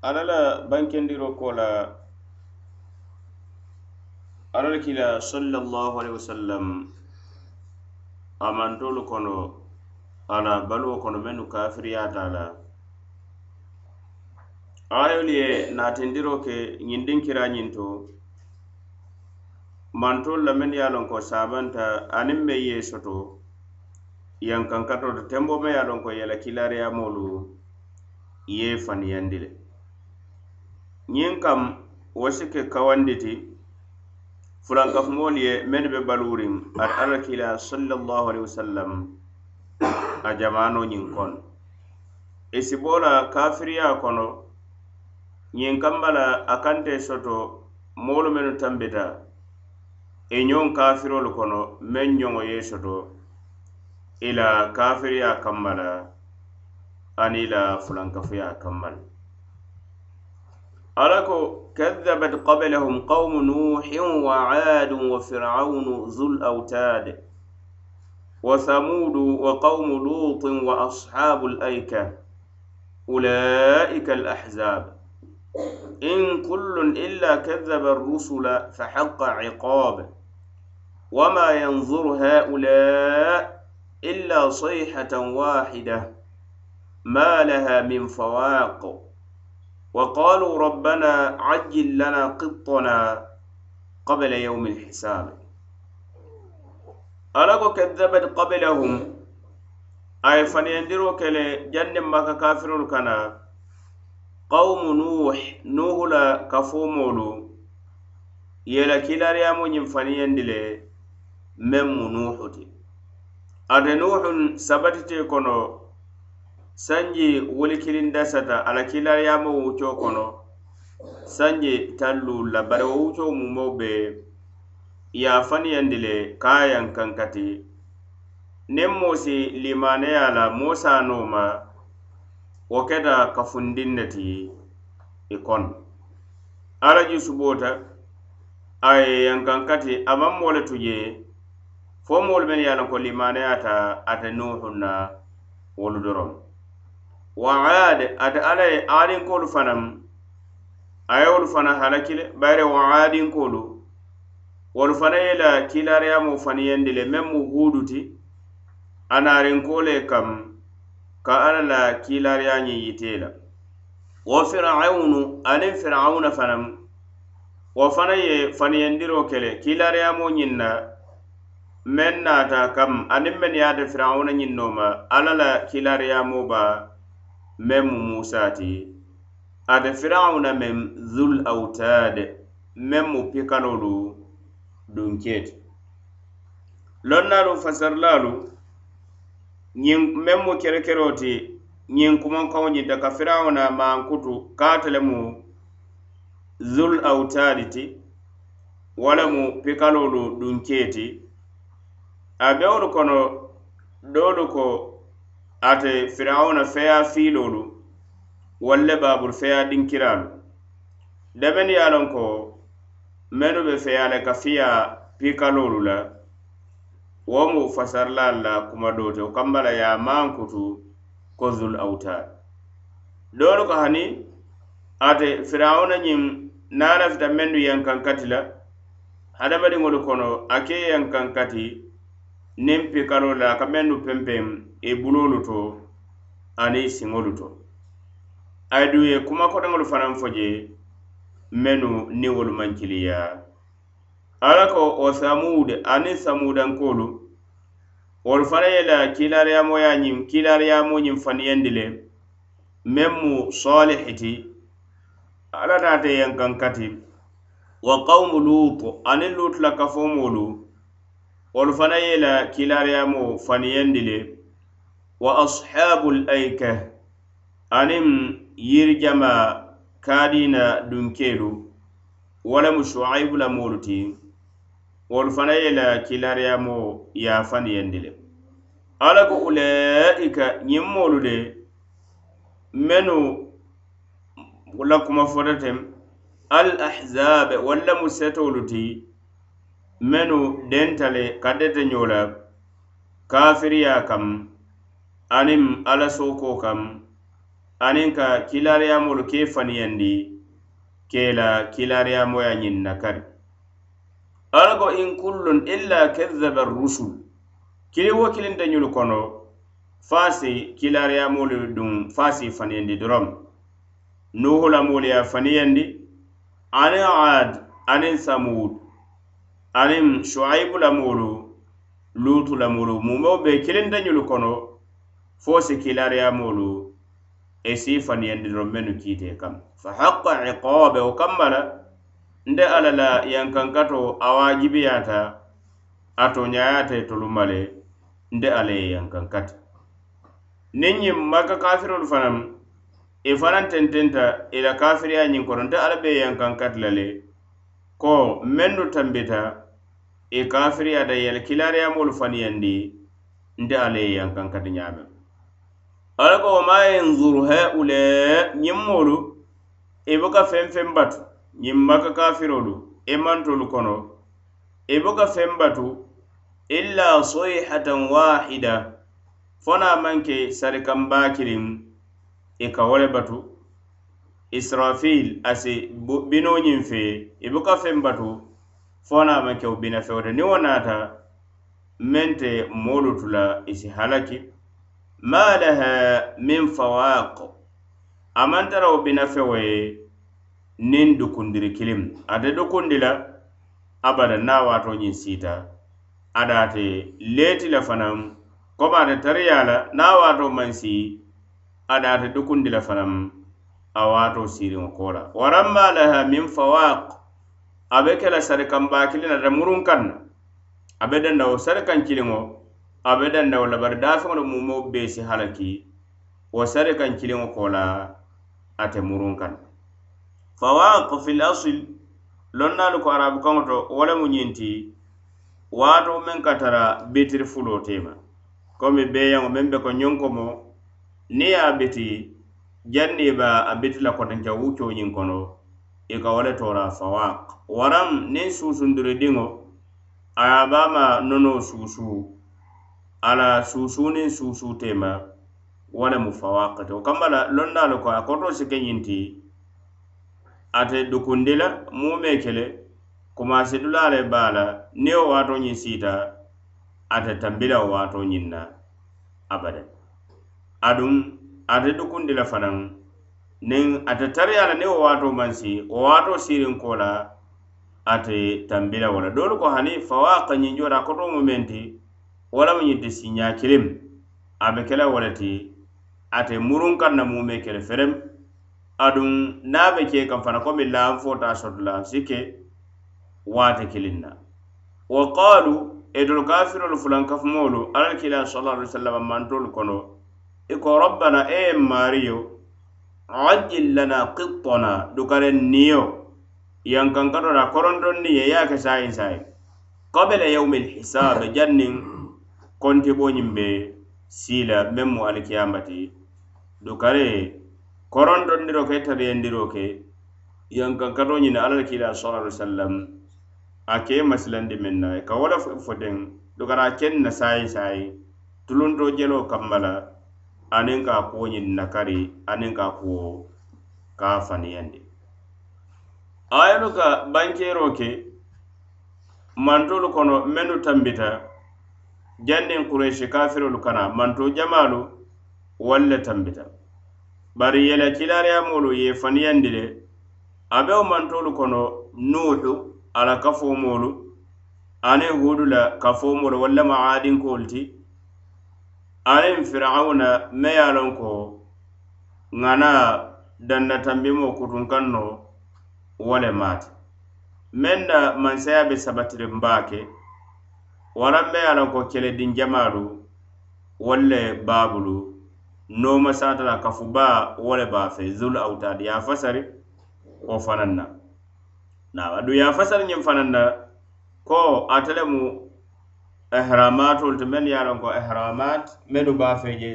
ala la bankendiro ko la ala la kila sallallahu alaihi wasallam amantolu kono ala baluwo kono mennu kafiriyata la ayolu ye natindiro ke ñindin kira ñinto mantolu la men ye lon ko sabanta aniŋ meŋ ye soto yankankato to tembo me ye lon ko yela kilariyamolu ye faniyandi le. ñiŋ kam wo si ke kawandi ti fulankafumoolu ye mennu be baluuriŋ ate alla kila sallallahu alaihi wasallam a jamaano ñiŋ kono i si bo la kafiriya kono ñiŋ kamba la a kante soto moolu mennu tambita i ñoŋ kafirolu kono meŋ ñoŋo ye soto i la kafiriya kamba la aniŋ i la fulankafuya kamba la alako كذبت قبلهم قوم نوح وعاد وفرعون ذو الأوتاد وثمود وقوم لوط وأصحاب الأيكة. أولئك الأحزاب. إن كل إلا كذب الرسل فحق عقاب. وما ينظر هؤلاء إلا صيحة واحدة. ما لها من فواق. وقالوا ربنا عجل لنا قطنا قبل يوم الحساب ألقوا كذبت قبلهم أي فنيندروا كلي جن ما كافر كنا قوم نوح نوح لا كفومولو يلا كلا ريامو ينفنيندلي مم نوح تي أدي نوح سبتتي كنو sanji wolikilindasata alakilariyaama wuccoo kono. Sanje tallu la bari wo wuccoo mumo be yafaniyandi le ka a nin kati moo si limaneya la moo saanoo wo keta kafundin ne ti i kono alaji subota a ye yankan kati tuje. Fo moolu men ye a lanko limaneya ta ate nuhun na wolu doron wa aad ate alla ye aadinkoolu fanaŋ a ye wolu fana halaki le bayre wa aadinkoolu wolu fana ye la kiilaariyamoo faniyandi le meŋ mu huudu ti a naarinkoo le kam ka alla la kiilaariya ñiŋ yitee la. Wo firawunu aniŋ firawuna fanaŋ wo fana ye faniyandiro ke le kiilaariyamoo ñiŋ na meŋ naata kam aniŋ meŋ ye ate firawuna ñiŋ nooma alla la kiilaariyamoo baa meŋ mu musa ti ate firawuna meŋ zul autade meŋ mu pikanolu dunkee ti lonnaalu fasarilaalu ñiŋ meŋ mu kerekero ti ñiŋ kumankaŋo ñinta ka firawuna maankutu ka ate le mu zul autadi ti wo le mu pikalolu dunkee ti a bewolu kono doolu ko ate firawuna feya fiilolu walle baabulu feya dinkiralu debeni ye lon ko menu be feyale ka fiya pikalolu la wo mu fasarila la kuma dote o kambala ya mankutu a maankutu ko zul awtaad doolu ko hani ate firawuna ñin niŋ mendu lafita kati la hadamadiŋolu kono a ke kati niŋ pikalolu la ka mendu pempeŋ i bulolu to aniŋ siŋolu to. Ayidu ye kuma kodaŋolu fanaŋ fo je mennu niŋ wolu maŋ kiliya. Alla ko wo samud aniŋ samudankoolu wolu fanaŋ ye la kiilaariyamoya ñiŋ kiilaariyamo ñiŋ faniyandi le meŋ mu salihi ti alla naata yenkaŋ kati wa qawmu lut aniŋ lutu la kafomoolu wolu fanaŋ ye la kiilaariyamo faniyandi le. wa ashabul aika aniŋ yirijama kaadiina dunkeelu wo lemu shuaibu la moolu ti wolu fana ye la kilariyamo yaafaniyendi le alla ko ulaika ñiŋ moolu de mennu la kuma fota al ahzabe walla mu setolu ti mennu denta le ka kafiriya kam. aniŋ alla sookoo kaŋ aniŋ ka kilaariyamolu ke faniyandi ke la kilaariyamoya ñiŋ na kari alla ko in kullun illa kadzaba rusul kili wo kilinta ñolu kono faasi kilaariyamolu duŋ faasi faniyandi dorom nuhulamolu ye faniyandi aniŋ ad aniŋ samud aniŋ shuaibu lamolu lutu lamolu mumeo be kilinta ñolu kono fo si kilariyamolu e si faniyandi doroŋ mennu kiitee kam. Fa haqa iqabe wo kamma la nde alla la yankankato a waajibiyata a toñayata ye tolu le nde alla ye e yankankata. Niŋ ñiŋ maka kafirolu fanaŋ i e fanaŋ tententa i la kafiriya ñiŋ kono nte alla be yankankati la le ko mennu tambita e i kafiriyata yele kilariyamolu faniyandi nte alla ye yankankati ñaame ala ko wa ma yanzuru haula ñiŋ moolu i e buka feŋ feŋ batu ñiŋ maka kafirolu i mantolu kono e i buka feŋ batu illa soyihatan wahida fona maŋ ke sarikanbaa kiliŋ i ka wo le batu israfil asi bino ñiŋ fe i buka feŋ batu fona maŋ ke wo bina fewo te niŋ wo naata meŋ te moolu tula i si halaki. ma laha min fawaq. Amantara wo bina fewo ye niŋ dukundiri kilim. Ate dukundi la abada na waato ñiŋ siita. Ada ate leeti la fanaŋ komi ate tariya la na waato maŋ si ada ate dukundi la fanaŋ a waato siiriŋo ko la waramma laha min fawaq a be ke la sarikanbaa kiliŋ ate muruŋ kaŋ na a be danda wo sarikaŋ kiliŋo a be danna wo la bari daafeŋo le mumoo bee si halaki wo sari kaŋ kiliŋo ko la ate muruŋ kaŋ fawaq fil asil lonnaalu ko arabu kaŋo to wo lemu ñinti waato meŋ ka tara bitiri fulo tema komi beyaŋo meŋ be ko ñoŋ komo niŋ ye a biti janni ba a biti la kotenke wuccoo ñiŋ kono i ka wo le tora fawaq waraŋ niŋ suusundirdiŋo a ye a baama nonoo suusuu. ala suusuniŋ suusuutema wo lemu fawakita wo kamma la lonna ko a koto si ke ñiŋ ate dukundi la muumee ke le kumaasi dulaa le baa la niŋ wo ñiŋ siita ate tambila wo waatoo ñiŋ na abada aduŋ ate dukundi la fanaŋ niŋ ate tariya la niŋ wo waatoo maŋ si wo waatoo siirinkoo la ate tambila wala. Doolu ko hani fawaka ñiŋ jooda koto mu meŋ ti wo lemu ñiŋ ti siiñaa kiliŋ a be ke la wo le ti ate muruŋ kaŋ na mume ke le ferem aduŋ niŋ a be ke kaŋ fana komi laŋ fota soto la si ke waate kiliŋ na. Wa qaalu e idol kafirolu fulan kafumoolu alla kila sallallahu alaihi wasallam mantolu kono i ko rabbana e ye maariyo ajil lana qittana dukare niyo yankankato la koronton niye ye a ke saayiŋ saayiŋ qabila yawmil lhisaabe janniŋ konte bo be siila meŋ mu alikiyamati dukare korondondiro ke tabiyandiro ke yankankato ñiŋ alla le kiila sallallahu alaihi wasallam a ke masilandi meŋ na ka wo le fo dukara a keŋ na saayi saayi tulunto jelo kamma la aniŋ ka kuwo ñiŋ nakari aniŋ ka kuwo ka a faniyandi ayolu ka bankeeroo ke mantolu kono mennu tambita janniŋ kureshi kafirolu kana manto jamalu walle tambita. Bari yele kilariyamolu ye faniyandi le a be wo mantolu kono nuhu ala kafomolu aniŋ huɗu la kafomolu walla ma adinkolu ti. Aniŋ firawuna me ye a loŋ ko ŋana danna tambimo kutunkaŋ no wo le maati. Meŋ na mansaya be sabatirin baake waraŋ me ye a loŋ ko kelediŋ jamaalu wolu baabulu nooma satala la kafubaa wo le be fe zul autad ya fasari wo fanaŋ na nawa du ya fasari ñiŋ fanaŋ na ko ate le mu ihramatolu to mennu ye a loŋ ko ihramat mennu be fe je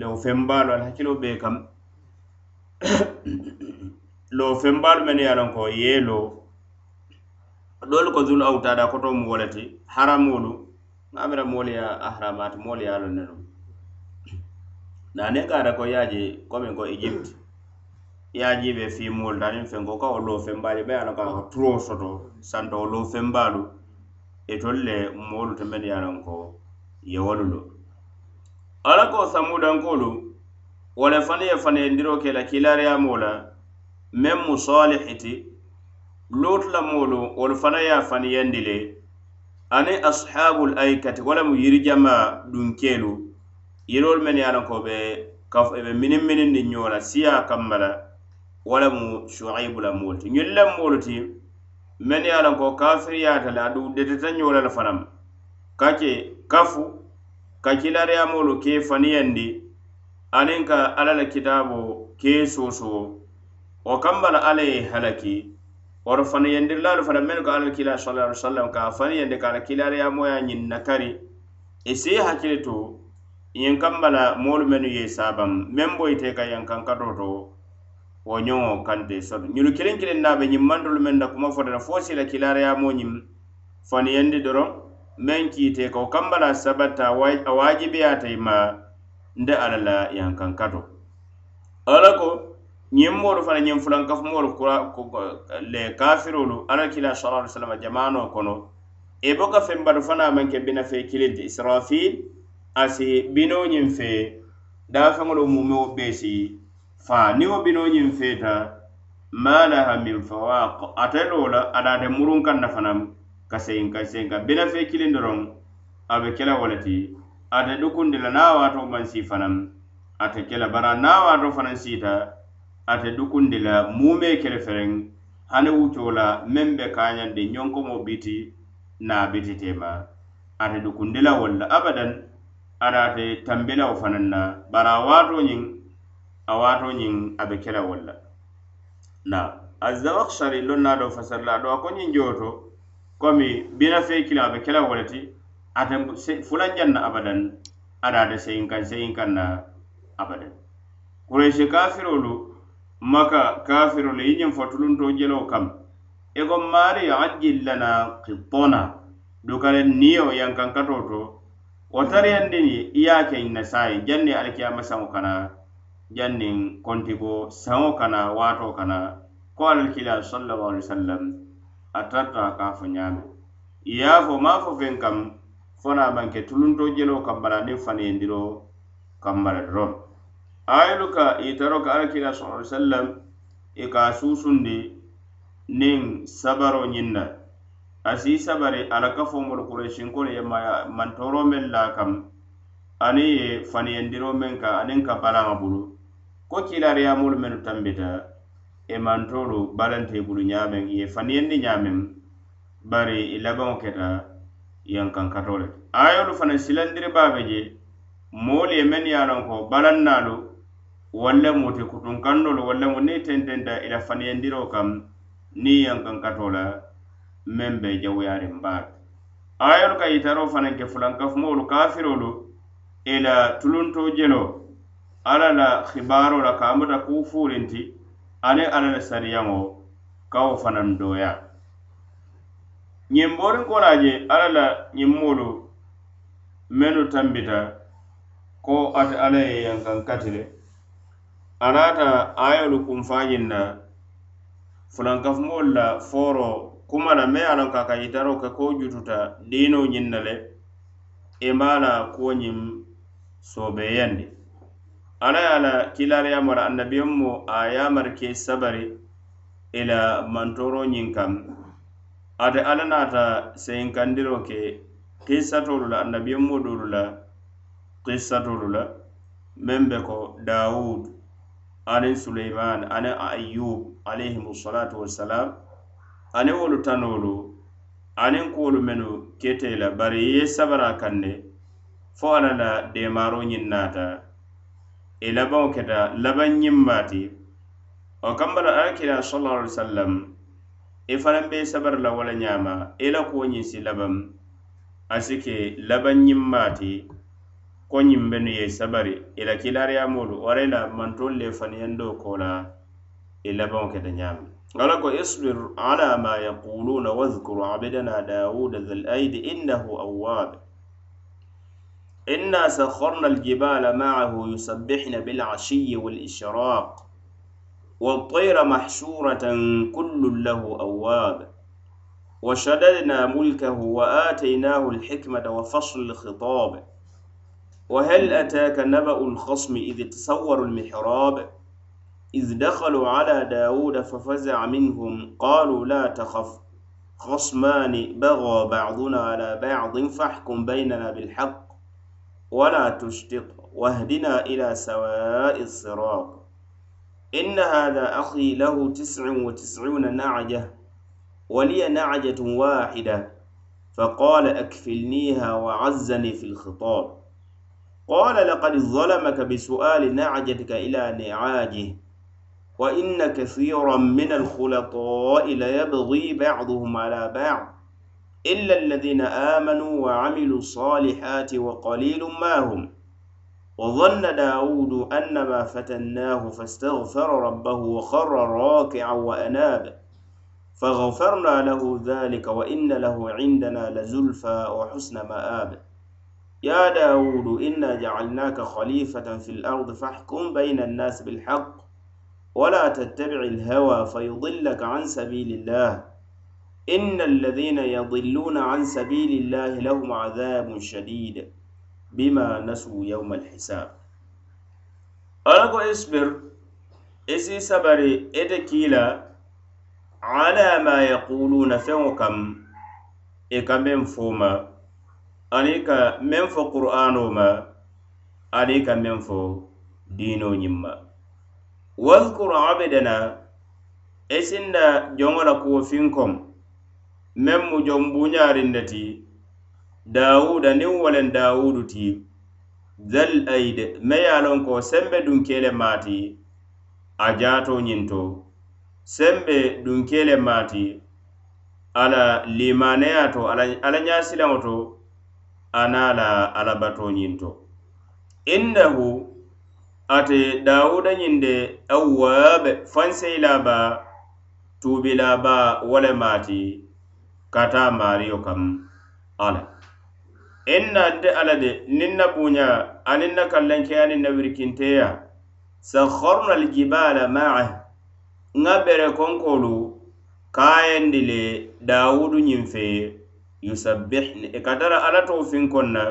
lewo fembaalu al hakkilo bee kam. Lo fembaalu mennu ye a loŋ ko yeeloo doolu ko zulu awtaada koto mu wo le ti haramuolu maamira moolu ye a haramaati moolu ye a loŋ ne loŋ. Naaniŋ ka ata ko ye je komiŋ ko egypt ye a jiibe fii moolu ta aniŋ fenko ka wo loo fenbaalu be ye a loŋ ka ko turoo soto santo wo loo fenbaalu itolu le moolu te mennu ye a loŋ ko ye wolu lo ala ko samudankoolu wo le fanaŋ ye fanayindiroo ke la kiilaariyamoo la meŋ mu saalihiti lootu la moolu wolu fana ye a faniyandi le. Aniŋ ashabul aikati wala mu yirijama dunkeelu yiroolu men ye a loŋ ko be e be minin minin ni ñoo siya siyaa kamma la wo lemu shuaibu la moolu ti. Ñiŋ lemu moolu ti mennu ye a loŋ ko kafiriyaata le aduŋ deteta ñola la fanam kake kafu ka kilariyamolu ke faniyandi aniŋ ka alla la kitabo ke soosoo wo kamma la alla ye halaki. wara fana yendirlaalu fana menu ka ala kila sallallahu alaihi wasallam ka fana yandi ka ala kila ya moya nyin nakari e se hakire to yin kammala la menu ye sabam men boy te ka yan kan kato to wo kan de soto ñunu kiliŋ kiliŋ na be nyim mantolu men da kuma fodo la fosi la kila ya mo nyim doroŋ yandi doro men ki te ko kammala sabata waajibiyaata i ma nde alla la yaŋ kaŋ kato ala ko ñiŋ moolu fana ñiŋ fulankafumoolu le kafirolu alla kila sala ali sallama jamanoo kono i boka fembatu fana maŋ ke bina fee kiliŋ ti israfil asi binoo ñiŋ fee daafeŋolu mumeo bee si faa niŋ wo binoo ñiŋ feeta ma laha min fawaq. Ate loo la anaate muruŋ kaŋ na fanaŋ ka seyin ka seyin ka bina fee kiliŋ doroŋ a be kela wo le ti ate dukundi la niŋ a waatoo maŋ sii fanaŋ ate kela la bari niŋ a waatoo fanaŋ siita ate dukundi la mume kele fereŋ hani wuco la meŋ be kañandi ñonkomo biti naa bititeema ate dukundi la walla abadan ada ate tambilawo fanaŋ na bari a waatoo ñiŋ a waato ñiŋ a be ke la walla na azawakshari loŋ do doo fasarila do a ko ñiŋ joo komi bina fei kiliŋ a be kela wo le ti ate fulanjaŋ na abadan ada ate seyiŋ kaŋ seyiŋ kaŋ na abadan. Kureyisi kafirolu maka kafirolu i ñiŋ fatulunto jelo kam. I ko maari ajjil lana kittona dukaren niyo yankankato to. Wo tariyandini i ye a ke na saayi janni alikiyama saŋo kana. Jannin kontigo saŋo kana waato kana. Ko alalkila sallallahu alaihi wasallam. A tarta ka fo ñaame i ye a fo maa fo feŋ kam. Fona banke tulunto jelo kambala niŋ faniyendiro kambala doron ayelu ka itaro ka alakila sallallahu alaihi wasallam i ka susundi niŋ sabaro ñiŋ na asi sabari ala ka fomolu kuresinkolu ye mantoro meŋ la kam ani ye faniyendiro meŋ ka aniŋ ka balaŋa bulu. Ko kilariyamolu mennu tambita e mantolu balante bulu ñaameŋ ye faniyendi ñaameŋ bari i e labaŋo keta yankankato le ayolu fana silandiri baabe je moolu ye mennu ye a loŋ ko balaŋ walla mu ti kutuŋ kannolu walla mu niŋ tententa ila faniyandiro kam niŋ yankaŋ la meŋ be jawuyariŋ baake ayolu ka yitaro fanaŋ ke fulankafumoolu kafirolu i la tulunto jelo alla la hibaaro la ka muta kuu fuurinti aniŋ alla la sariyaŋo ka wo fanaŋ dooya. Ñiŋ borinko la je alla la ñiŋ moolu mennu tambita ko ate alla ye yankaŋ kati le a naata ayolu kunfañiŋ na fulankafumoolu la fooro kuma la me ye a loŋ ko ka yitaroo ke ko jututa diinoo ñiŋ na le e i maŋ la kuwo ñiŋ soobeeyandi. Ala ye a la kiilaariyaamo la annabiyoŋ mo a ye ke sabari i la mantoroo ñiŋ kaŋ. Ate alla naata seyinkandiro ke kissatolu la annabiyoŋ mo dolu la kissatolu la meŋ be ko daawudu aniŋ suleiman aniŋ ayub alayhimu salatu wassalam aniŋ wolu tanolu aniŋ kuwolu menu kete la bari ye sabara kaŋ ne fo alla la demaro ñiŋ naata i e labaŋo keta labaŋ ñimmaati o kambala alakira sallallahu alaihi wasallam i fanaŋ be sabari la wala ñaama i e la kuwo ñiŋ si labaŋ. A si ke labaŋ ñimmaati ko ñiŋ be nu ye sabari i la kilariyamolu wara i la mantolu le faniyando ko la i labaŋo keta ñaama ala ko isbir ala ma yaquluna wadhkur abdana dawuda dhal aidi innahu awwab إنا سخرنا الجبال معه يسبحن بالعشي والإشراق والطير محشورة كل له أواب وشددنا ملكه وآتيناه الحكمة وفصل الخطاب وهل أتاك نبأ الخصم إذ تصوروا المحراب؟ إذ دخلوا على داود ففزع منهم قالوا لا تخف خصمان بغى بعضنا على بعض فاحكم بيننا بالحق ولا تشتق واهدنا إلى سواء الصراط. إن هذا أخي له تسع وتسعون نعجة ولي نعجة واحدة فقال أكفلنيها وعزني في الخطاب. قال لقد ظلمك بسؤال نعجتك إلى نعاجه وإن كثيرا من الخلطاء ليبغي بعضهم على بعض إلا الذين آمنوا وعملوا الصالحات وقليل ما هم. وظن داود أنما فتناه فاستغفر ربه وخر راكعا وأناب فغفرنا له ذلك وإن له عندنا لزلفى وحسن مآب. يا داود إنا جعلناك خليفة في الأرض فاحكم بين الناس بالحق ولا تتبع الهوى فيضلك عن سبيل الله. إن الذين يضلون عن سبيل الله لهم عذاب شديد بما نسوا يوم الحساب. ألقو إصبر إسي سبري إتكيلا على ما يقولون ani ka meŋ fo qur'ano ma ani ka meŋ fo diino ñiŋ ma. Wadhkur abdana e i sinda joŋo la kuwo finkom meŋ mu joŋ buñarinde ti daawuda niŋ walen daawudu ti zal aid me ye a loŋ ko sembe dunkele maati a jaato ñiŋ to. Sembe dunkele maati ala limaneya to ala, ala ñasilaŋo to ana la alabato ñinto innahu ate dawuda ñinde awwabe fanseyilaba tuubilaba wole maati kata mario kam ala. Inna nte ala de niŋ na buña aniŋ na kallanke niŋ na wirikinteya sakharna aljibala maa. Nŋa bere konkolu kayendile dawudu ñiŋ fe yusabbihni e ka tara alla to finkon na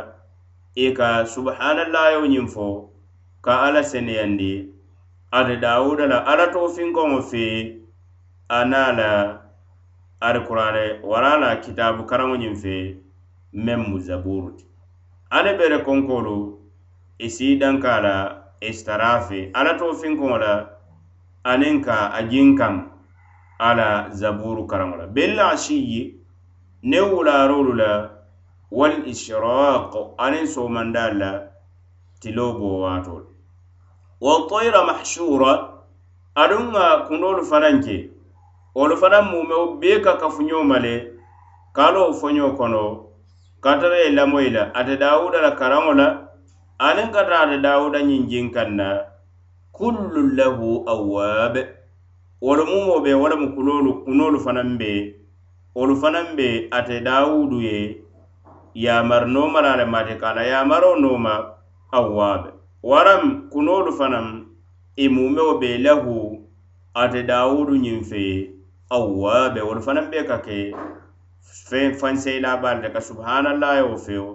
i ka subhanallayo ñiŋ fo ka alla seneyandi ate dawuda la alla to finkoŋo fe a na la ari kurane wara la kitabu karaŋo ñiŋ fe meŋ mu zaburu ti. Ali bere konkolu i si danka la e istarafe alla to finkoŋo la aniŋ ka a jiŋ kam ala zaburu karaŋo la. Bella asiyi ne wularolu la wal ishraq aniŋ soomandaalu la tilo bo waato wa tayra mahshura aduŋ ŋa kundoolu fanaŋ ke. Wolu fanaŋ mumeo bee ka kafuñoo ma le ka a kono ka tara ye lamoyi la ate daawuda la karaŋo la aniŋ ka ate daawuda ñiŋ jinkaŋ na kullu lahu awwab. Wolu mumo be wo lemu kunolu kunoolu fanaŋ be wolu fanaŋ be ate dawudu ye yamar noomala le maate ka la yamaro noma awabe waram kunolu fanaŋ i mumeo be lahu ate dawudu ñiŋ fe awabe wolu fanaŋ be ka ke feŋ fanseyilaabaale le ka subhanallahi wo fewo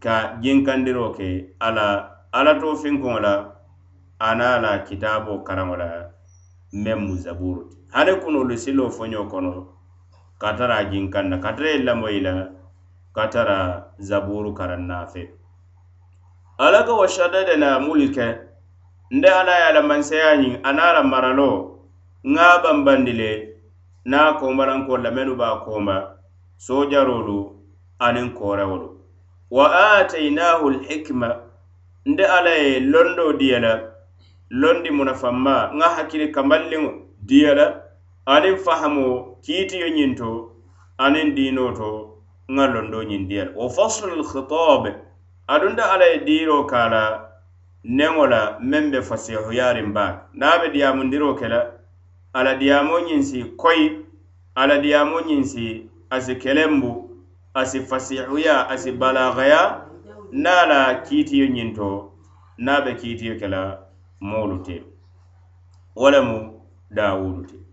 ka jinkandiro ke ala ala to finkoŋo la ana la kitabo karaŋo la meŋ mu zaburu ti hani kunolu silo foño kono ka tara jinkanna ka tara ye lamoyi la ka tara zaburu karanna fe. Ala ka wa shadadana mulke nde ala ye ala mansaya ñiŋ ana la maralo ŋa bambandi le na kombaranko lamenu ba koma sojarolu aniŋ korewolu wa atainahu lhikma nde ala ye londo diya la londi munafanma ŋa hakkili kamballiŋo diya la aniŋ fahamo kiitiyo ñiŋ to aniŋ diinoo to ŋa londo ñiŋ diya la wo faslul khitabe adunta alla ye diiroo ka la neŋo la meŋ be fasihuyaariŋ baake niŋ a be diyaamundiroo ke la alla diyaamo ñiŋ si koyi alla diyaamo ñiŋ si a si kelembu a si fasihuya a si balagaya niŋ a la kiitiyo ñiŋ to niŋ a be kiitiyo ke la moolu te wo lemu daawulu te.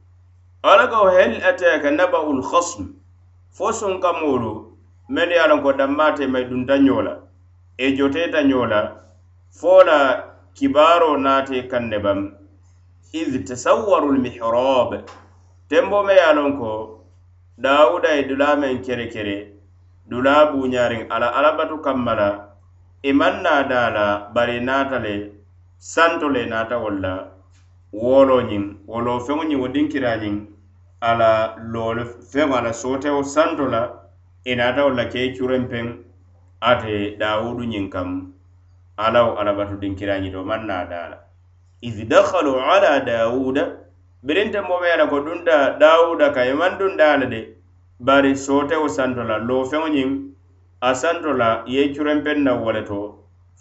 ala ko hel ataka naba'ul khasm? Fo sunka moolu men ye a lanko dammaate may dunta ñola e joteta ñola fo la kibaaro naate kaŋ bam. Id tasawwaru lmihrab tembo me ye a lonko dawuda ye dulaa meŋ kere kere dula buñarin ala alabatu kammala i maŋ naa daa la e bari naata le santo le naata wol la woolo ñiŋ feŋo ñiŋ wo dinkira ñiŋ ala loolu feŋo ala sootewo santo la i e naata wo la kee curen peŋ ate dawudu ñiŋ kam alawo alabatu dinkira ñito maŋ na daa la id dakhalu ala dawuda birinte mobe ye la ko dunta dawuda ka i maŋ dunta a de bari sootewo santo la loo feŋo ñiŋ a santo la ye curen peŋ na wo le to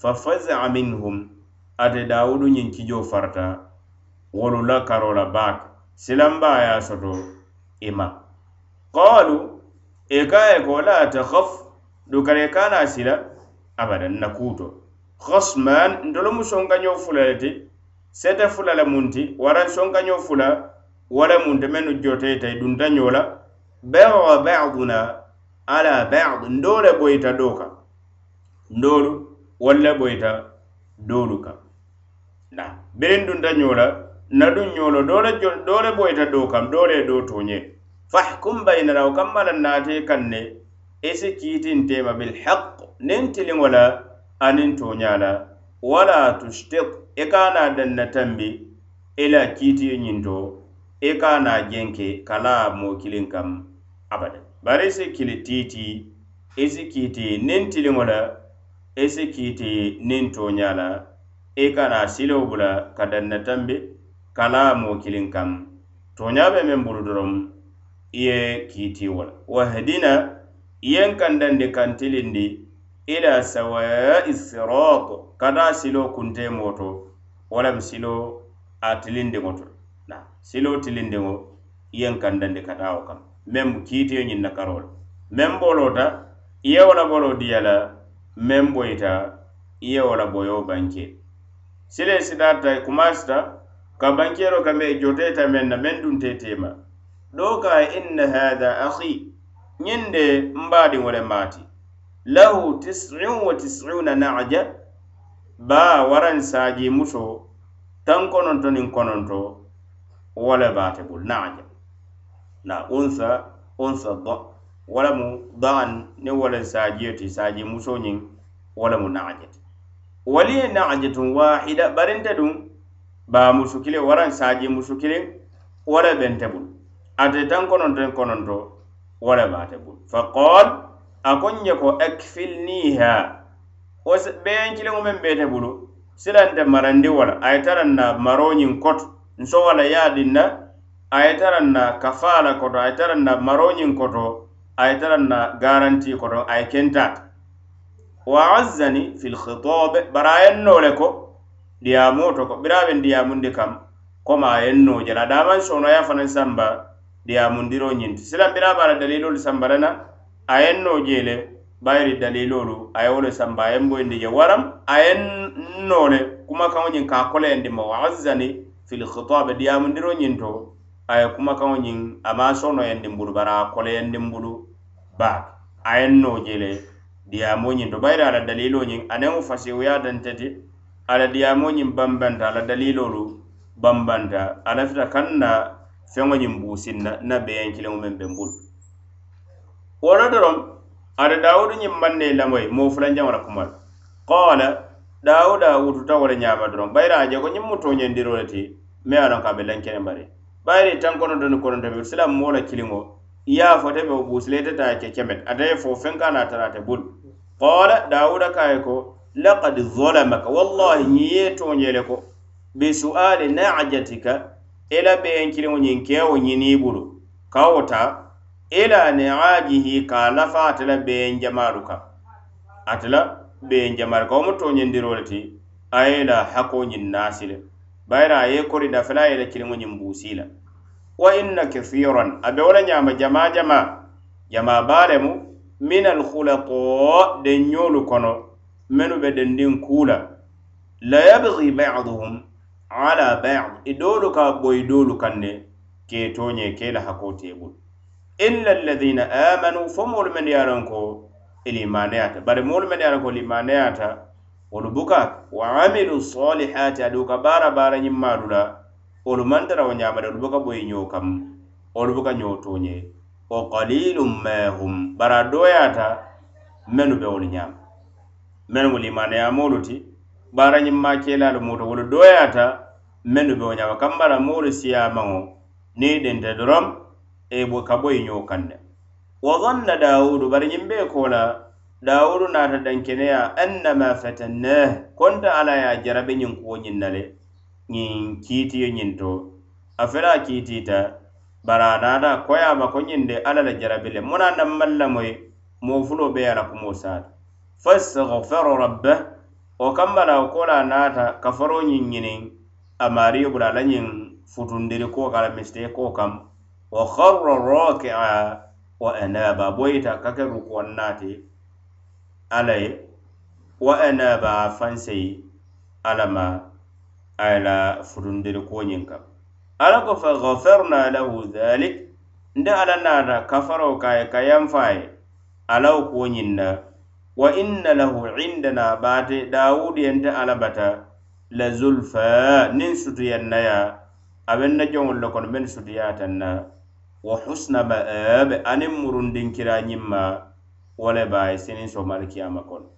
fa fazaa minhum ate dawudu ñiŋ kijo farta wolu la karo la baake silanbaa ye soto ima. Qalu e kaye ko la takhaf dukara i kana sila abadan na kuto khasman ntolu mu sonkañoo fula le ti sete fula le mun ti waraŋ fula wala munte menu jote mennu dunta i duntañoo baduna ala bad ndole boyta doka. Ndolu walla boyta wolu le na biriŋ dunta la na duŋ ñoolo doole doole boyita do kam dole e do toñe. Fahkum bainana wo kammala naate kaŋ ne isi kiitintema bilhaq niŋ tiliŋo la aniŋ tooña la wala tustik i e kana danna tambi ila kiitiyo e ñinto i kana jenke kala mo kiliŋ kam abada. Bari i si kili tiiti isi kiiti niŋ tiliŋo la i kiiti niŋ tooña la i kana naa bula ka danna tambi kala mo kilin kam toñaa be men bulu dorom iye kiti wala wahdina iyen kandande kantilindi ila sawai sirat kada silo kunte moto wala silo atilinde moto. Na silo tilinde mo iyen kandande kandandi o kam. Mem kiti yin na karol. Mem bolota iye wala bolo diyala mem boyta iye wala boyo banke. Sile sidata kumasta ka bankero kame i joteta men na men dun tetema do ka inna hadha akhi nyinde mbadi wala mati lahu tisin wa tisuna naja ba waran saji muso tan kononto nin kononto wala bate bul naja. Na unsa unsa do walamu daan niŋ wo le saji ti saaji muso nyin wala mu naja wali najatun wahida barinta dun ba musu kile waran saji musu kile wala bente bul ate tan kononton kononto wo le baate bulu fa qol a ko n je ko ekfilniha wo beeyaŋ kiliŋo meŋ beete bulu. Silante marandi wala. Ay a ye na maroñiŋ koto nso wala la ye a dinna a ye na kafaa koto. Ay ye taraŋ na maroñiŋ koto. Ay ye na garanti koto. Ay kentat wa azzani fil khitab barayen nole ko diyamoo to ko biraaben diyamundi kam koma a yen daman jela daamaŋ sonoya fanaŋ samba diyamundiro ñinti. Silaŋ biraa be a la daliiloolu sambarana a yen noo jee le bayiri daliiloolu samba a yen boyindi je. Waram a yen kuma le kumakaŋo ka kole koleyendi ma waazani fil khitabe diyamundiro ñiŋ to kuma ye kumakaŋo ama sono maŋ sonoyendin bulu bari a koleyendin bulu baake. A yen noo je le diyamoo ñiŋ to bayiri a fasiwuya danteti ala diyaamoñiŋ bambanta ala dalilolu bambanta a lafita kaŋ na feŋoñiŋ buusin na na beyaŋ kiliŋo meŋ be bulu wo doroŋ ada dawudu ñiŋ maŋ ne lamoyi moo fulanjaŋo la kuma la qala dawuda wututa wo le ñaama doroŋ bayira a je ko ñiŋ mu tooñendiro le ti me ye a loŋ ka a be lankene bari bayiri tan konoto ni konoto be silam moo la kiliŋo i ye a fote be wo buusile ite ta ke kemet ate ye fo feŋ ka na tara ate bulu qala dawuda ka ye ko laqad zolamaka. Wallahi ñiŋ toñele ko be su'ali najatika ila beyenkiliŋo ñiŋ kewo ñinii bulu kawota ila niajihi ka lafa atela beyen jamalu kaŋ atela beyen jamalu kaŋ wo mu toñendiro le ti a ye la hako ñiŋ naasi le bayira a ye kori dafela ye la kiliŋo ñiŋ buusi la. Wa inna kathiran a be wo la ñaama jamaa jamaa. Jamaa baa lemu min alhulato denñolu kono. menu be dendin kula la yabghi ba'dhum ala bad. E Idolu ka boy dolu kanne ke tonye ke la hakoo te illa alladhina amanu fumul moolu men ye a loŋ ko ilimaneyata bari moolu men ye ko limaneyata wolu buka wa amilu salihati aduŋ ka bara baara ñimmaalu la wolu maŋ tara wo ñaamade wolu buka boy ñoo kam wolu buka ñoo tooñe wo qalilum ma hum bara doyata menu be wolu nyama mennu wolu imanayamolu ti? Bara baarañiŋ maakeelaalu muto wolu doyata menu be wo ñama kambara moolu siyaamaŋo ni dente doroŋ e ka boyi ñoo kaŋ wa dhanna daudu bari ñiŋ bee ko la dawudu naata dankeneya annama fatannah konta ala ya jarabe ñiŋ kuwo ñiŋ na le ñiŋ kiitiyo ñiŋ to. A fela a kiitiita bari a ko ñiŋ de alla la jarabi le. Muŋ na a naŋ maŋ be ala a la fastahfaru rabbah o kambala la ko la naata kafaro ñiŋ ñiniŋ a maario bula a la futundiri ko kala la ko kam wa kharra rakia wa anaba boyita kake rukuwan nati alla ye wa anaba fanseyi alama ayla futundiri ko ñin kam ala ko fa ghafarna lahu dhalik nde ala nata kafaro ka ye ka yanfa ye alawo kuwo ñiŋ wa inna lahu indana bate dawudu yente ala bata la zulfa nin sutuyannaya. Abeŋ na joŋol le kono men sutuyatanna. Wa husna ma'abe anin murundinkira ñimma wole baye sinin be kiyama kono.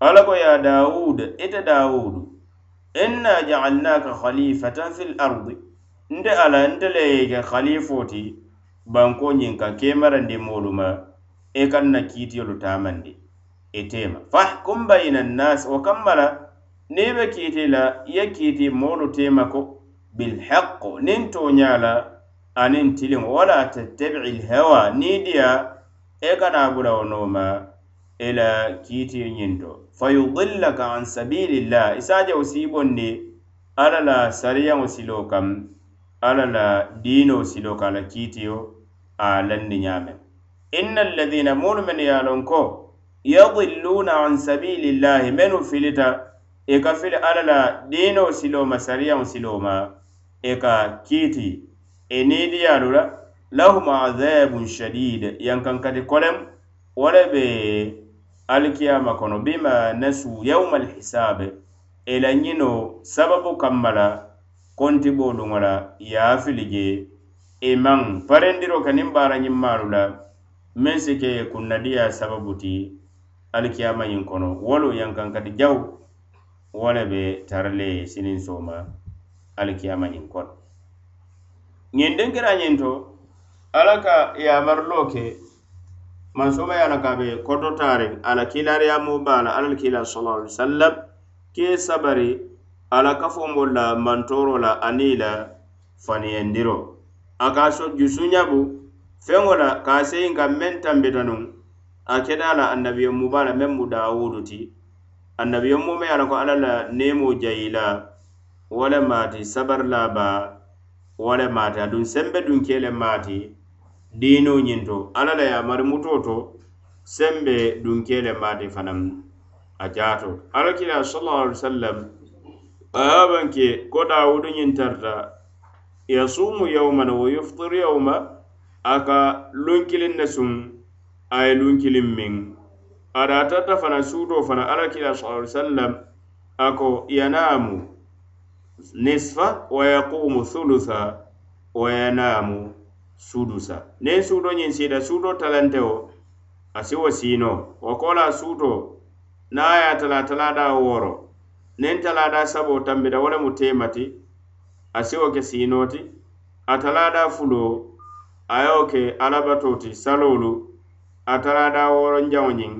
Ala ko ya dawud ite dawudu inna ja'alnaka khalifatan fil ardi. Nte ala nte le ye ke khalifo ti banko ñiŋ ka kemarandi moolu ma i e kaŋ na kiitiyolu tamandi itema fahkum bayna annas wo kamma la niŋ be kiiti la i ye kiiti moolu tema ko bilhaq niŋ toña la aniŋ tiliŋo. Wala tattabi'i lhawa niŋ diya e kana bula wo nooma ila kiiti ñiŋ to fayudillaka an sabilillah isaje wo siibondi alla la sariyaŋo siloo kam alla la diinoo siloo ka a la kiitiyo a landi ñaameŋ inna alladina moolu men ye a ko yadilluna an sabilillahi menu filita i ka fili alla la diino siloo ma sariyaŋo siloo ma i e ka kiiti e i niidiyaalu la lahum adabun shadid yankankati kolem wo le be alikiyama kono bima nasu yauma alhisabe i la ñino sababu kamma la kontibooluŋo la yaafili je i maŋ parendiro ka niŋ baara ñimmaalu la meŋ si ke kunnadiya sababu ti. alikiyamañiŋ kono. Wolu yankaŋ kati jaw wo le be tara le ye siniŋ sooma alikiyamañiŋ kono ñiŋ denkirañiŋ to ala ka yamaruloo ke mansoma ye a la ka be kototariŋ a la kiilaariyamoo be a la alla le kiila sala ali sallam ke sabari ala kafombol la mantoro la ani la faniyandiro a ka a so jusuñabu feŋo la ka seyin ka meŋ tambita nuŋ a keta la annabiyo mu bala meŋ mu dawudu ti. Annabiyo mu me ye a ko alla la nemo jayi la wo le maati sabari la ba wo le maati aduŋ sembe duŋ ke le maati diino ñiŋ to alla la yamari muto to sembe duŋ ke le maati fanaŋ a jaato. Alla kila sallallahu alaihi wasallam a ko dawudu ñiŋ tarta yasumu yawman wa yuftiru yawma aka ka lunkiliŋ ne suŋ a ye lunkiliŋ miŋ adatata fana suutoo fana alakila sa sallam ako yanamu nisfa wa yaqumu thulutha wa yanamu sudusa. Niŋ suuto ñiŋ siita suuto talantewo a si wo siino. Wo kola suuto niŋ a ye a tala talada woro niŋ talaada sabo tambita wo lemu teemati a si wo ke siinoo ti a talaada fuloo a ye wo ke alabatoo ti saloolu. a tarata woronjaŋo ñiŋ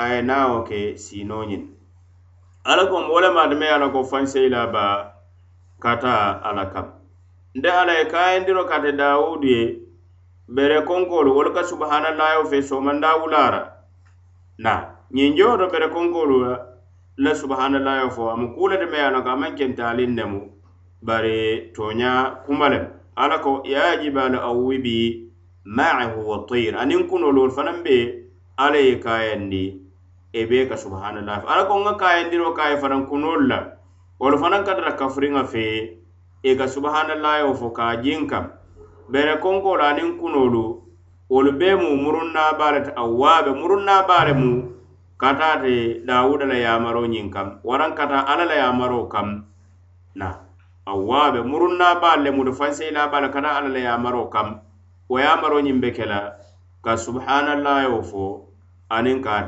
a ye naa wo ke siinoo ñiŋ ala ko wo lemaata me ye a la ko fanseyila ba kata ala kam. Nte ala ye kayindiro kate dawudu ye bere konkolu wolu ka subahanallayo fe somanda wulara. Na ñiŋ jowoto bere konkolu la la subhanallah yo fo amu kulete me ye a la ko amaŋ kentaalin nemu bari toña kuma lem ala ko ya yajibalu awwibi maahu wa tayr. Anin kuno lol fanan be ala ye kayandi e be ka subhanallah. Ala ko nga kayandiro kaye fanaŋ kunolu la wolu fanaŋ ka tara fe e ka subhanallah subhanallayo fo ka jiŋ kam. Bere konkolu aniŋ kunolu wolu bee mu murunna le ti awwaabe murunna le mu kata te dawuda la yamaro ñiŋ kam waraŋ ka alla la yamaro kam na awwaabe murunnaabaa le mu ti fanseyilaabaa le ka taa alla la yamaro kam. wo ye maro ñiŋ be ke la ka subhanallah subahanallayo fo aniŋ ka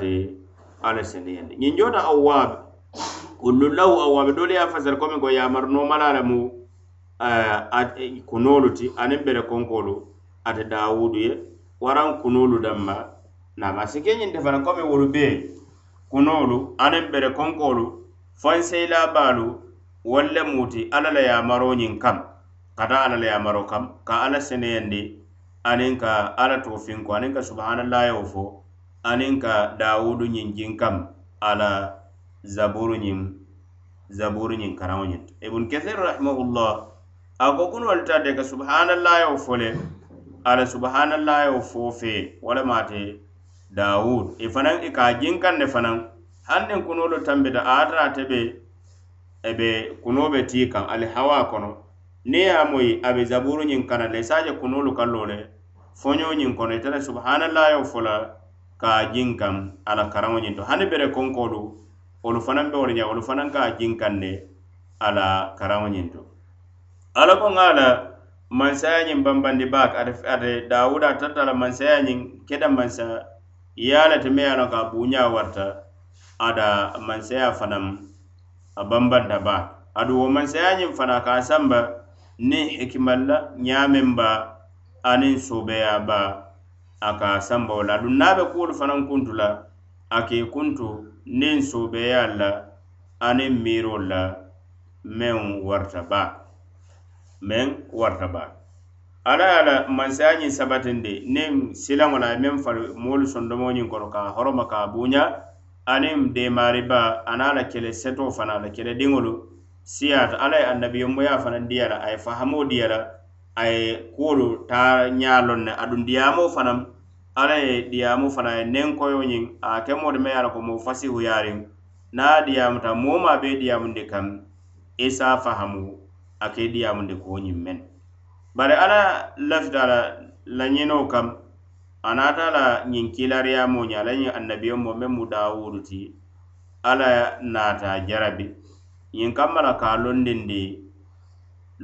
alla seneyandi ñiŋ jota awwaabe kullullahu awwaabe doolu ye a fasara komi ko yamar nomala le mu eh, eh, kunoolu ti aniŋ bere konkoolu ate daawudu ye waraŋ kunoolu danma nama si ke ñiŋ te fana komi wolu bee kunoolu aniŋ bere konkoolu fanseylabaalu wolu le muti alla la yamaro ñiŋ kam kata alla la yamaro kam ka alla seneyandi aniŋ ka alla to finko aniŋ ka subahanallayo fo aniŋ ka dawudu ñiŋ jiŋ kam ala zaburu ñiŋ zaburu ñiŋ karaŋo ñiŋ to ibunu kathir rahimahullah a ko kunu wolu ta de ka subahanallayo fo le ala subahanallayo fo fe walama te dawud. I fanaŋ i ka jiŋ kaŋ ne fanaŋ haŋ niŋ kunolu tambita a ata ate be ebe kuno be tii kaŋ ali hawa kono. Niŋ ye a moyi a be zaburu ñiŋ kana le i se a je kunolu kallo le foñoñiŋ kono e ite le subahanallahi fo la ka jiŋ kaŋ a la karaŋo ñiŋ to. Hani bere konkoolu wolu fanaŋ be wolu ña wolu fanaŋ ka jiŋ kaŋ ne a la karaŋo ñiŋ to. Ala ko ŋa la mansaya ñiŋ bambandi baake ate dawuda tarta la mansaya ñiŋ keta mansa ye a le te me ye a loŋ ka buuña warta ada mansaya fanaŋ a bambanta baake aduŋ wo mansaya ñiŋ fanaŋ ka samba niŋ hikimalla ñaameŋ baa aniŋ soobeyaaba a ka a wo la aduŋ niŋ a be kuolu fanaŋ kuntu la a ka i kuntu niŋ soobeyaa la aniŋ miiroo la meŋ warata baa meŋ warata baa ala ye a la mansaya ñiŋ sabatindi niŋ silaŋo la a ye meŋ fali moolu sondomoo ñiŋ kono ka a horoma ka a buuña aniŋ deemaari baa aniŋ a la kele setoo fanaŋ a la kele diŋolu siyaata. Ala ye annabiyonmoyaa fanaŋ diya la a ye fahamoo diya la a ye kuwolu taa ñaa loŋ ne aduŋ diyaamoo fanaŋ alla ye diyaamu fanaŋ ye nenkoyo ñiŋ a e ke moolu me ye a la ko moo fasihuyaariŋ niŋ a diyaamuta moo maa be diyaamundi kaŋ i se a fahamu a ke i diyaamundi kuwo ñiŋ meŋ bari alla lafita a la lañinoo kam a naata la ñiŋ kiilaariyaamoo ñe a la ñiŋ annabiyo mo meŋ mu daawudu ti alla naata jarabi. Ñiŋ kamma la ka a londindi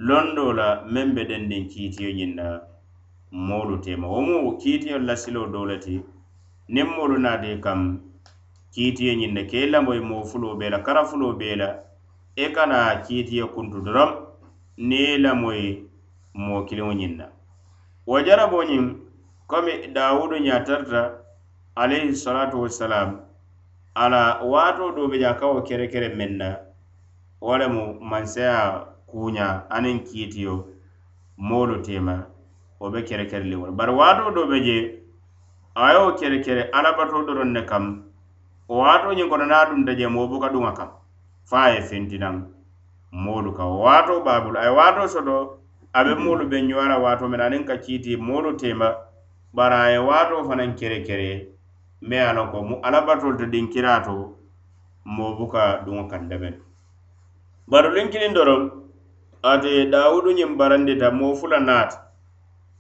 londo la meŋ be dendiŋ kiitiyo ñiŋ na uh, moolu tema. Wo mu kiitiyo la siloo doo le ti niŋ moolu naata kam kiitiyo ñiŋ ne ke i lamo i moo fuloo bee la kara fuloo bee la i e kana kiitiyo kuntu doroŋ niŋ i lamo i moo kiliŋo ñiŋ na. Wo jarabo ñiŋ komi dawudu ñaatarta alayhi salatu wassalam ala waatoo do be je a ka wo kere kere meŋ na wo lemu mansaya kuña aniŋ kiitiyo moolu tema wo be kerekerili wala bari waato do be je a ye wo kerekere alabato doroŋ ne kam wo waato ñiŋ kono naa dunta je moo buka duŋa kam fa a ye fentinaŋ moolu ka. Wo waatoo baa a ye waato soto a be moolu be ñuwara waato mena aniŋ ka kiiti moolu tema bari a ye waato fanaŋ kerekere me ye a loŋ ko mu alabatolu to dinkiraa to moo buka duŋo kaŋ dabeŋ bari luŋ kiliŋ doroŋ ate dawudu ñiŋ barandita moo fula naata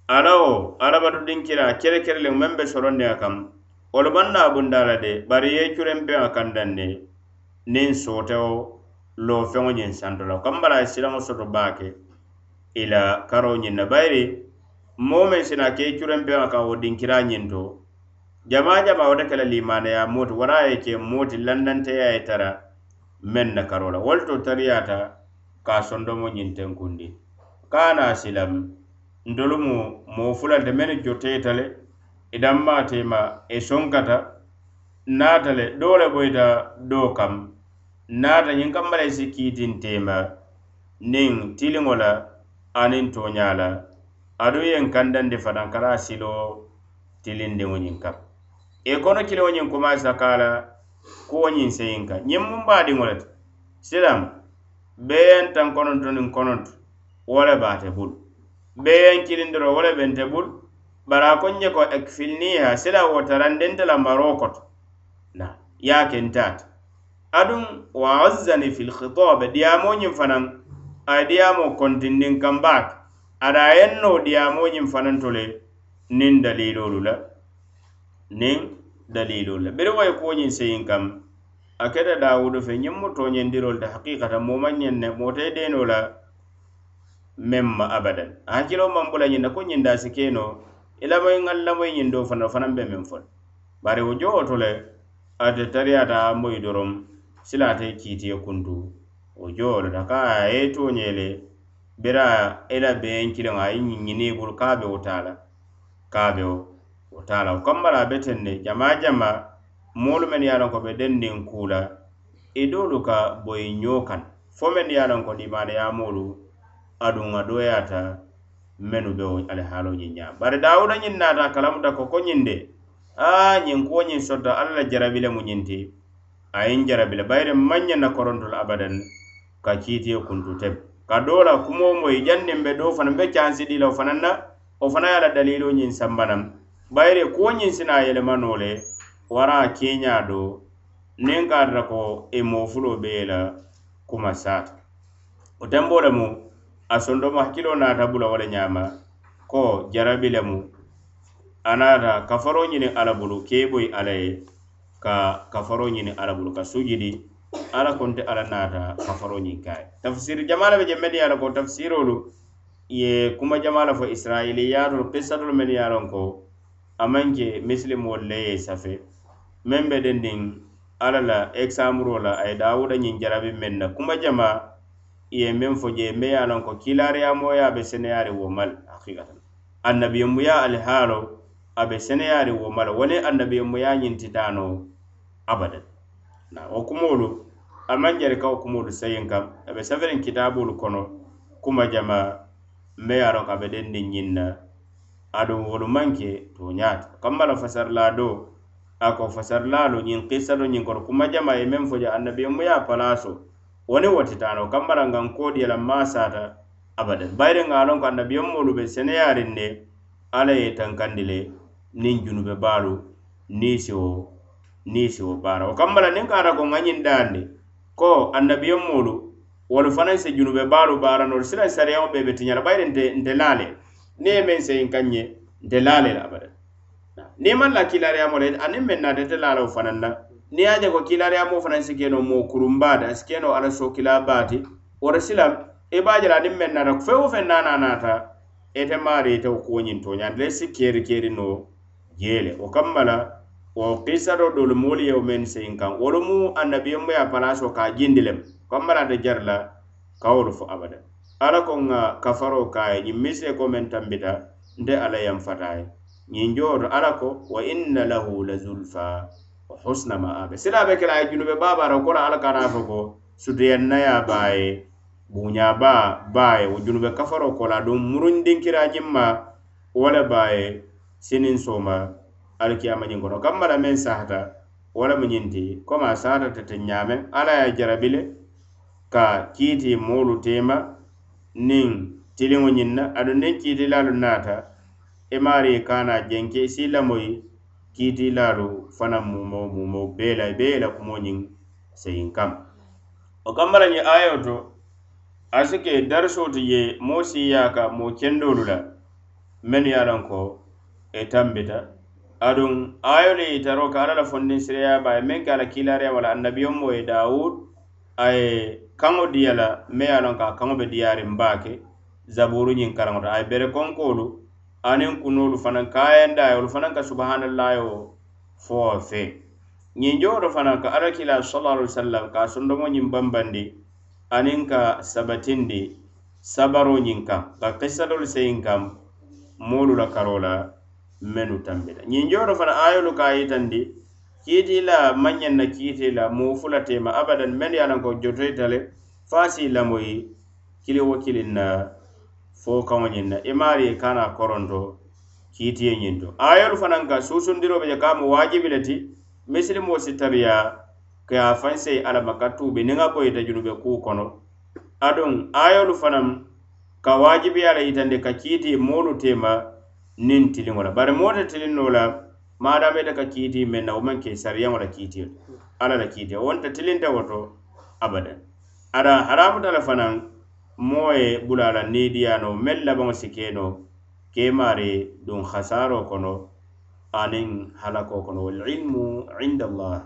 ala wo arabatu dinkira kere kereleŋ meŋ be sorondi a kam wolu maŋ na bunda la de bari ye curen beŋ a kandaŋ ne niŋ sootewo loofeŋo ñiŋ santo la kambala ye silaŋo soto baa ke i la karoo ñiŋ na bayiri moo meŋ sina ke ye curen beŋ a kaŋ wo dinkira ñiŋ to. Jama jama wo de ke la limaneya mooti wara a ye ke mooti landanteya ye tara meŋ na karo la wolu to tariyata ka sondomo ñiŋ tenkundi kana silam ntolu mu moo fulanta mennu joteeta le i danmaatema i e sonkata naata le doo le boyita doo kam. Naata ñiŋ kamma la i si kiitinteema niŋ tiliŋo la aniŋ tooñaa la aduŋ yeŋ kandandi fanaŋ kara silo tilindiŋo ñiŋ kam. I kono kiliŋo ñiŋ kumasa ka la kuwo ñiŋ seyiŋ kaŋ ñiŋ muŋ be le ti silamu beeyantaŋ kononto niŋ kononto wo le baate bulu beeyaŋ kilindiro wo le bente bulu bari a ko nje ko ekfilniha sila wo tarandente la maroo koto. Na ya a kentaate wa azzani fil khitabe diyamoo ñiŋ fanaŋ a ye diyamoo kontindiŋ ada yenno ye noo diyamoo ñiŋ fanaŋ to la nin dalilolu la. Biri way ye kuwo ñiŋ kam a keta dawudu fe ñiŋ mu toñendirol te hakikata moo maŋ ñeŋ ne moo te deno la meŋ ma abadan. A hakkiloo maŋ bula ñiŋ na ko ñiŋ daasi keno i lamoyi ŋaŋ lamoyi ñiŋ do fana fanaŋ be meŋ fo le bari wo jowo to le ate tariyata a moyi doroŋ sila ate kiitiye kuntu. Wo jowo le ta ka a ye toñe le bira i la beŋ kiliŋo a ye ñiŋ i bulu ka a be wo taa la ka a be wo taa la wo kambala a be teŋ ne jamaa jamaa moolu mennu ye a loŋ ko be dendiŋ kuu la i e doolu ka boyi ñoo fo men ye a loŋ ko limaaniyaamoolu aduŋ a dooyaata mennu be wo alihaaloo ñiŋ ñaa bari daawuda ñiŋ naata kalamuta ko ko ñiŋ de aa ñiŋ kuwo ñiŋ sotta alla la jarabi le mu ñiŋ ti a ye jarabi le bayiri maŋ ñaŋ na korontola abadan ka kiitiye kuntu teb ka doo la kumoo moyi janniŋ be doo fanaŋ be cansi dii la o fanaŋ na o fanaŋ ye a la daliloo ñiŋ sambanaŋ bayiri kuwo ñiŋ sina a yelemano le wara keña do niŋ ka tara ko e i moofulo be i la kuma saata wo tenbo lemu a sondomo hakkilo naata bula wo le ñaama ko jarabi lemu a naata kafaro ñini ala bulu kee boyi ala ye ka kafaro ñini ala bulu ka sujidi ala konte ala naata kafaro ñiŋ kaye tafsiri jamala be je meŋ ye a ko tafsirolu ye kuma jamala fo israiliyaatolu kisatolu men ye a ko a maŋ ke misilimolu le ye safe. meŋ be dendiŋ alla la ekisaamuroo la a ye dawuda ñiŋ jarabi meŋ na. Kuma jama i ye meŋ fo je me ye a loŋ ko kiilaariyaamoyaa be seneyaari wo mal le hakikatan annabiyemuya alihaalo a be seneyaari wo ma wo walla annabiyemuya ñintitaano abadan. Na wo kumoolu a maŋ jari ka wo kumoolu sayin kam a be saferiŋ kitaabolu kono kuma jama me ye a loŋ ko a be dendiŋ ñiŋ na. Aduŋ wolu maŋ ke tooñaati kamma la fasarilaa doo a ko fasarlaalu ñiŋ kissalu ñiŋ koto kuma jama ye meŋ fo je annabiyomu ye a palaaso. Wo ni wo kambara ngan koodi ye masata abadan. Bayiri ŋa lon loŋ ko annabiyomolu be seneyarin ne alla ye tankandi le niŋ junube baalu niŋ siwo niŋ siwo baara. Wo kamma la niŋ ka ko ŋa ñiŋ daandi ko annabiyomolu wolu fanaŋ se junube baalu baara nolu silaŋ sariyaŋo be be tiñala la nte nte laale. Niŋ ye meŋ seyin kaŋ ñe nte laale la abadan. ni man la kiilaariyaamo la aniŋ meŋ naata ite la a la fanaŋ na. Niŋ ye a je ko kiilaariyaamoo fanaŋ si keno moo kurumbaa ti a si keno ala sookilaa baa ti. Wo re silaŋ i e be a je la aniŋ meŋ naata feŋ wo feŋ naana naata ite e maari ite wo kuwo ñiŋ tooñaandi le si keeri keeri no jee le wo kamma la wo kiisa do doolu moolu ye wo meŋ seyiŋ kaŋ wolu mu annabiyemu ye a palaso ka a jindi lem. Kamma la ate jari la ka wolu fo abada. Ala ko nŋa kafaro ka a ye ñiŋ misee ko meŋ tambita nte ala yanfata a ye ñiŋ jooto ala ko wa inna lahu la zulfa wa husna ma'abe sila be kela ye junube baabara kola ala kana fo ko sutuyannaya baa ye buñaba baa ye wo junube kafaro kola duŋ murundinkira jimma wo le baa ye sinin soma alkiyama ñiŋ kono kamma la meŋ sahata wala mu ñiŋ koma sahata tete sahatata ala ye jarabile ka kiiti moolu tema nin tiliŋo ñiŋ na nin niŋ kiitilaalu naata emari kana jenke si lamoyi kiitilaalu fanaŋ mumo mumo bee la bee la kumo ñiŋ seyin kam. O kamma la ñe ayo to a si ke darisoo ti je moo siiyaa ka moo kendoolu la mennu ye a loŋ ko e tambita. Aduŋ ayolu ye taro ka alla la fondin sireya ba ye meŋ ke a la kiilaariya wala annabiyon mo ye dawud a ye kaŋo diya la meŋ ye a loŋ ka a kaŋo be diyaariŋ baa ke zaburu ñiŋ karaŋo to a ye bere konkoolu aniŋ kunoolu fanaŋ ka ayanda ye wolu fanaŋ ka subahanallahi wo fo fe ñiŋ jowolu fanaŋ ka alakila sallallahu alaihi wasallam ka sondomo ñiŋ bambandi aniŋ ka sabatindi sabaro ñiŋ kaŋ ka kisadolu seyiŋ kaŋ moolu la karo la mennu tambita ñiŋ jowolu fanaŋ ayolu ka yitandi kiiti la maŋ na kiiti la moo fula tema abadan mennu ye a lanko jotoyita le faasi lamoyi kili wo kiliŋ na fo kaŋo ñiŋ na. I maari ye kana koronto kiitiye ñiŋ to. Ayolu fanaŋ ka suusundiro be je ka mu waajibi le ti. Misilimoo si tariya ka a faŋ sei alla ma ka tuubi niŋ a boyita junube kuu kono. Aduŋ ayolu fanaŋ ka waajibiya la yitandi ka kiiti moolu tema niŋ tiliŋo la. Bari moo te tiliŋ noo la maadama ite ka kiiti meŋ na wo maŋ ke sariyaŋo la kiitiyo alla la kiitiyo. Wonta tilinta woto abadan. Ada haramuta le fanaŋ moo ye bula la niidiyaano meŋ labaŋo si ke no keemaari duŋ hasaaroo kono aniŋ halako kono walilmu indallah